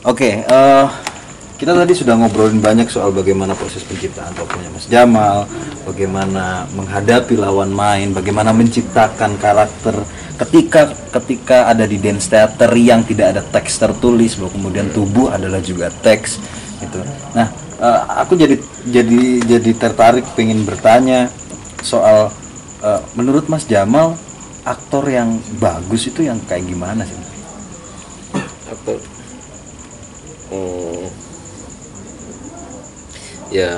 Oke, eh, kita tadi sudah ngobrolin banyak soal bagaimana proses penciptaan tokohnya Mas Jamal, bagaimana menghadapi lawan main, bagaimana menciptakan karakter ketika ketika ada di dance theater yang tidak ada teks tertulis, bahwa kemudian tubuh adalah juga teks gitu. Nah, eh, aku jadi jadi jadi tertarik pengen bertanya soal eh, menurut Mas Jamal aktor yang bagus itu yang kayak gimana sih? aktor hmm, ya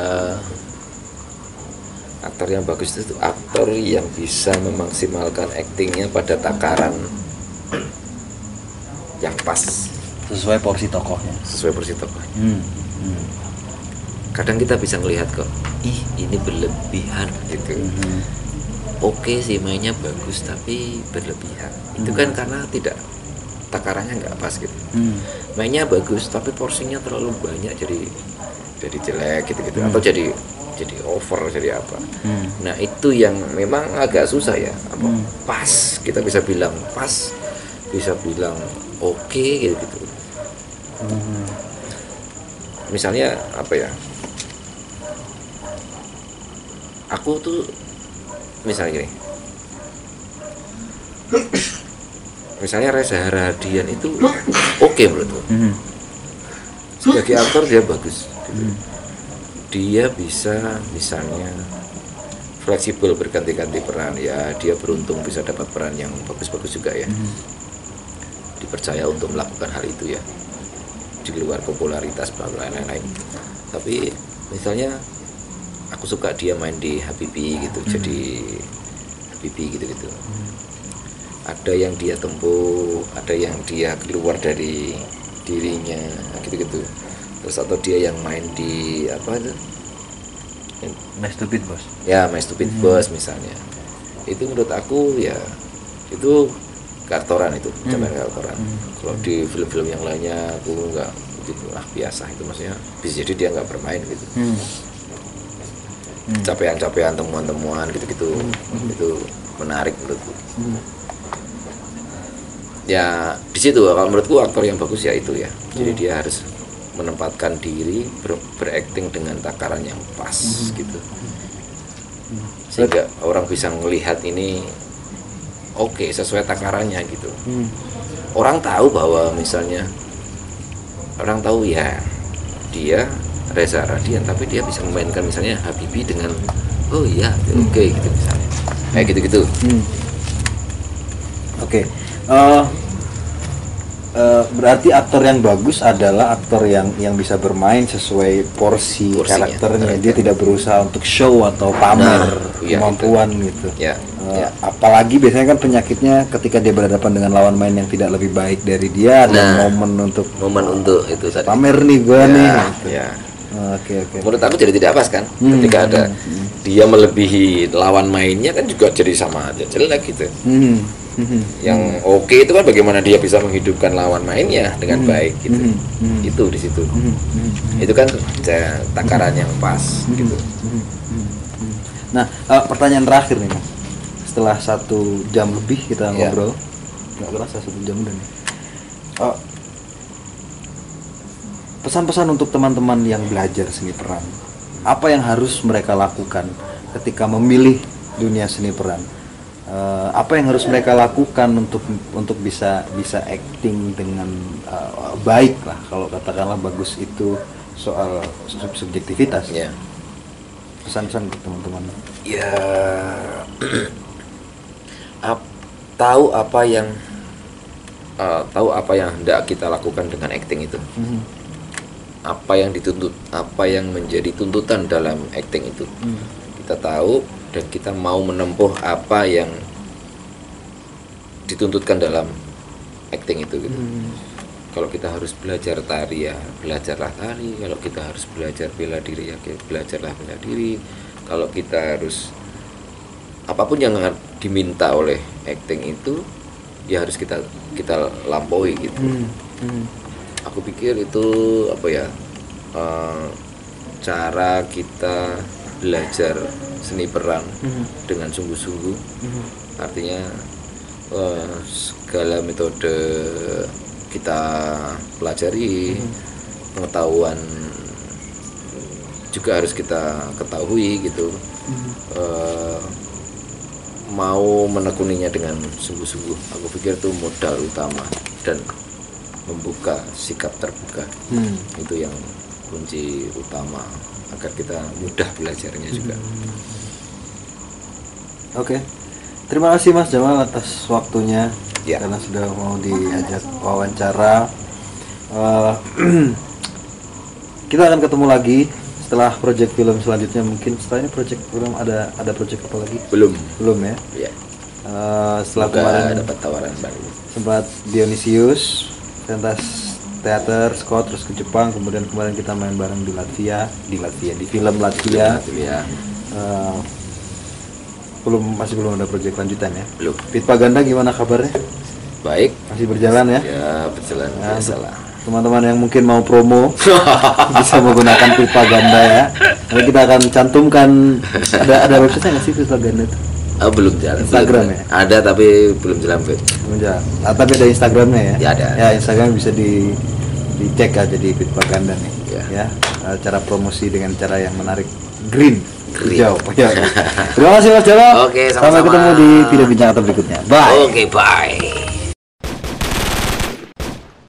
aktor yang bagus itu aktor yang bisa memaksimalkan aktingnya pada takaran yang pas Sesuai porsi tokohnya. sesuai porsi tokohnya Hmm. hmm. kadang kita bisa melihat kok ih ini berlebihan gitu Mhm. oke sih mainnya bagus tapi berlebihan itu kan karena tidak takarannya nggak pas gitu Hmm. mainnya bagus tapi porsinya terlalu banyak jadi jadi jelek gitu gitu Hmm. atau jadi jadi over jadi apa Hmm. nah itu yang memang agak susah ya apa Hmm. pas kita bisa bilang pas bisa bilang oke gitu gitu Hmm. misalnya apa ya aku tuh misalnya gini misalnya Reza Haradian itu oke menurutku Hmm. sebagai aktor dia bagus gitu. Hmm. dia bisa misalnya fleksibel berganti-ganti peran ya dia beruntung bisa dapat peran yang bagus-bagus juga ya. Hmm. dipercaya untuk melakukan hal itu ya. Di luar popularitas bla bla lain-lain. Tapi misalnya aku suka dia main di Habibi gitu jadi Habibi gitu gitu ada yang dia tempuh ada yang dia keluar dari dirinya gitu gitu terus atau dia yang main di apa itu My stupid bos. ya My Stupid Boss misalnya itu menurut aku ya itu keaktoran itu Hmm. zaman keaktoran Hmm. kalau di film-film yang lainnya aku nggak gitu ah biasa itu maksudnya bisa jadi dia nggak bermain gitu Hmm. Hmm. capaian-capaian temuan-temuan gitu-gitu itu menarik menurutku Hmm. Ya di situ kalau menurutku aktor yang bagus ya itu ya jadi Hmm. dia harus menempatkan diri ber, berakting dengan takaran yang pas Hmm. gitu sehingga orang bisa melihat ini oke sesuai takarannya gitu Hmm. orang tahu bahwa misalnya orang tahu ya dia Reza Radian tapi dia bisa memainkan misalnya Habibi dengan oh iya oke gitu misalnya kayak gitu-gitu Hmm. Oke. Eh, eh, berarti aktor yang bagus adalah aktor yang yang bisa bermain sesuai porsi Porsinya, karakternya. karakter. Dia tidak berusaha untuk show atau pamer Nah, iya, kemampuan gitu. ya Eh, ya Apalagi biasanya kan penyakitnya ketika dia berhadapan dengan lawan main yang tidak lebih baik dari dia ada Nah. momen untuk momen untuk itu tadi pamer nih gua nih. ya, gitu. ya. Oke oke. menurut aku jadi tidak pas kan Hmm, ketika ada hmm, hmm. dia melebihi lawan mainnya kan juga jadi sama aja jelek gitu Hmm, hmm, yang oke itu kan bagaimana dia bisa menghidupkan lawan mainnya dengan Hmm, baik gitu hmm, hmm. itu di situ hmm, hmm, hmm. itu kan takaran yang pas gitu Nah, eh, pertanyaan terakhir nih mas. Setelah satu jam lebih kita Ya. ngobrol, nggak kerasa satu jam udah nih. Eh, pesan-pesan untuk teman-teman yang belajar seni peran, apa yang harus mereka lakukan ketika memilih dunia seni peran? Eh, apa yang harus mereka lakukan untuk untuk bisa bisa acting dengan eh, baik lah. Kalau katakanlah bagus itu soal sub- subjektivitas. Ya pesan-pesan ke teman-teman. Ya ap- tahu apa yang eh, tahu apa yang hendak kita lakukan dengan acting itu? Mhm. apa yang dituntut apa yang menjadi tuntutan dalam acting itu? Hmm. kita tahu dan kita mau menempuh apa yang dituntutkan dalam acting itu gitu. Hmm. Kalau kita harus belajar tari ya belajarlah tari. Kalau kita harus belajar bela diri ya belajarlah bela diri. Kalau kita harus apa pun yang diminta oleh acting itu ya harus kita kita lampaui gitu. Hmm. Hmm. Aku pikir itu apa ya eh, cara kita belajar seni peran Hmm. dengan sungguh-sungguh Hmm. artinya eh, segala metode kita pelajari pengetahuan juga harus kita ketahui gitu Eh, mau menekuninya dengan sungguh-sungguh aku pikir itu modal utama dan membuka sikap terbuka Hmm. itu yang kunci utama agar kita mudah belajarnya juga Oke. Terima kasih Mas Jamal atas waktunya Ya. karena sudah mau diajak wawancara. Eh, kita akan ketemu lagi setelah project film selanjutnya mungkin setelah ini project film ada ada project apa lagi? belum Belum ya. ya Eh, setelah semoga kemarin dapat tawaran baru sempat Dionysius, pentas teater, Scott terus ke Jepang, kemudian kemarin kita main bareng di Latvia, di Latvia di film Latvia. ya Eh, belum masih belum ada proyek lanjutan ya. belum Pitpa Ganda gimana kabarnya? baik Masih berjalan ya? ya berjalan Ya, biasa untuk lah Teman-teman yang mungkin mau promo bisa menggunakan Pitpa Ganda ya. Nanti kita akan cantumkan ada ada website nggak sih Pitpa Ganda itu? Oh, belum jalan Instagram belum. ya? ada tapi belum jalan fit Belum jalan. Ah, tapi ada Instagramnya ya? Ya, ada. Ya Instagram bisa di dicek aja di Pitpa Ganda nih. Ya. Ya. Eh, cara promosi dengan cara yang menarik green. Green. Hijau. Ya, oke. Terima kasih Mas Jawa. Oke, Sampai sama-sama. ketemu di video bincang atau berikutnya. Bye. oke bye